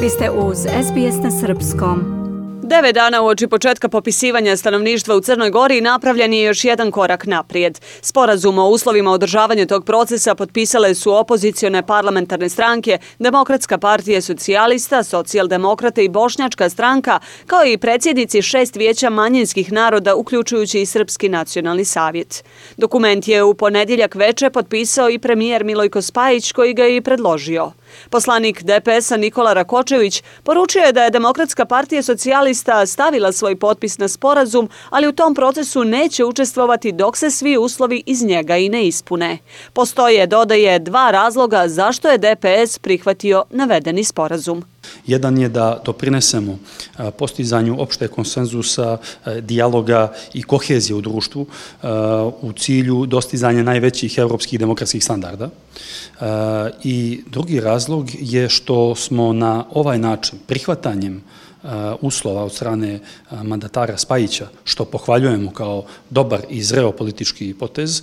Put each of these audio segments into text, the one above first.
Vi ste uz SBS na Srpskom. Devet dana uoči početka popisivanja stanovništva u Crnoj Gori napravljen je još jedan korak naprijed. Sporazum o uslovima održavanja tog procesa potpisale su opozicione parlamentarne stranke, Demokratska partija socijalista, socijaldemokrate i Bošnjačka stranka, kao i predsjednici šest vijeća manjinskih naroda, uključujući i Srpski nacionalni savjet. Dokument je u ponedjeljak veče potpisao i premijer Milojko Spajić, koji ga je i predložio. Poslanik DPS-a Nikola Rakočević poručio je da je Demokratska partija socijalista stavila svoj potpis na sporazum, ali u tom procesu neće učestvovati dok se svi uslovi iz njega i ne ispune. Postoje, dodaje, dva razloga zašto je DPS prihvatio navedeni sporazum. Jedan je da doprinesemo postizanju opšte konsenzusa, dijaloga i kohezije u društvu u cilju dostizanja najvećih evropskih demokratskih standarda. I drugi razlog je što smo na ovaj način prihvatanjem uslova od strane mandatara Spajića, što pohvaljujemo kao dobar i zreo politički potez,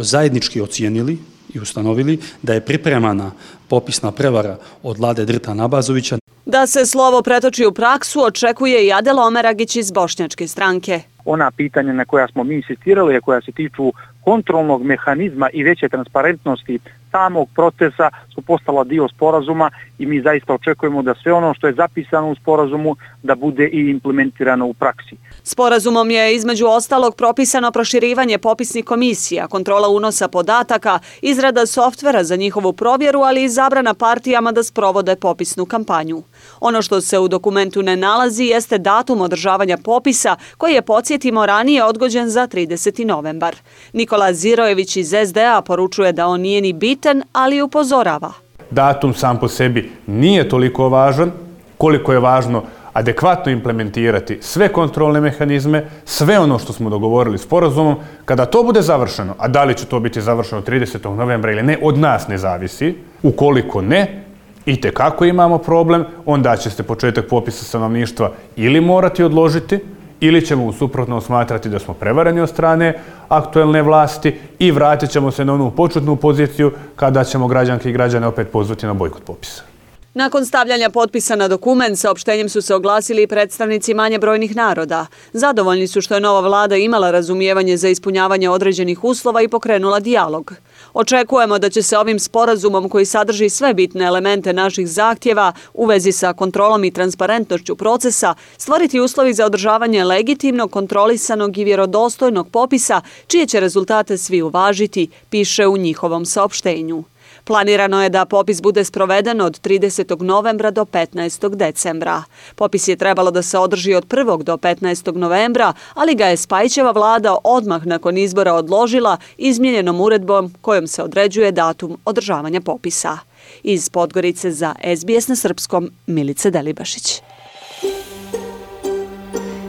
zajednički ocijenili i ustanovili da je pripremana popisna prevara od Lade Drta Nabazovića. Da se slovo pretoči u praksu očekuje i Adela Omeragić iz Bošnjačke stranke. Ona pitanja na koja smo mi insistirali, koja se tiču kontrolnog mehanizma i veće transparentnosti samog procesa su postala dio sporazuma i mi zaista očekujemo da sve ono što je zapisano u sporazumu da bude i implementirano u praksi. Sporazumom je između ostalog propisano proširivanje popisnih komisija, kontrola unosa podataka, izrada softvera za njihovu provjeru, ali i zabrana partijama da sprovode popisnu kampanju. Ono što se u dokumentu ne nalazi jeste datum održavanja popisa koji je, podsjetimo, ranije odgođen za 30. novembar. Nikola Zirojević iz SDA poručuje da on nije ni bitan, ali upozorava. Datum sam po sebi nije toliko važan koliko je važno adekvatno implementirati sve kontrolne mehanizme, sve ono što smo dogovorili s porazumom, kada to bude završeno, a da li će to biti završeno 30. novembra ili ne, od nas ne zavisi, ukoliko ne, i te kako imamo problem, onda će se početak popisa stanovništva ili morati odložiti, ili ćemo u suprotno smatrati da smo prevareni od strane aktuelne vlasti i vratit ćemo se na onu početnu poziciju kada ćemo građanke i građane opet pozvati na bojkot popisa. Nakon stavljanja potpisa na dokument, sa opštenjem su se oglasili i predstavnici manje brojnih naroda. Zadovoljni su što je nova vlada imala razumijevanje za ispunjavanje određenih uslova i pokrenula dijalog. Očekujemo da će se ovim sporazumom koji sadrži sve bitne elemente naših zahtjeva u vezi sa kontrolom i transparentnošću procesa stvoriti uslovi za održavanje legitimnog, kontrolisanog i vjerodostojnog popisa čije će rezultate svi uvažiti, piše u njihovom saopštenju. Planirano je da popis bude sproveden od 30. novembra do 15. decembra. Popis je trebalo da se održi od 1. do 15. novembra, ali ga je Spajićeva vlada odmah nakon izbora odložila izmjenjenom uredbom kojom se određuje datum održavanja popisa. Iz Podgorice za SBS na Srpskom, Milice Delibašić.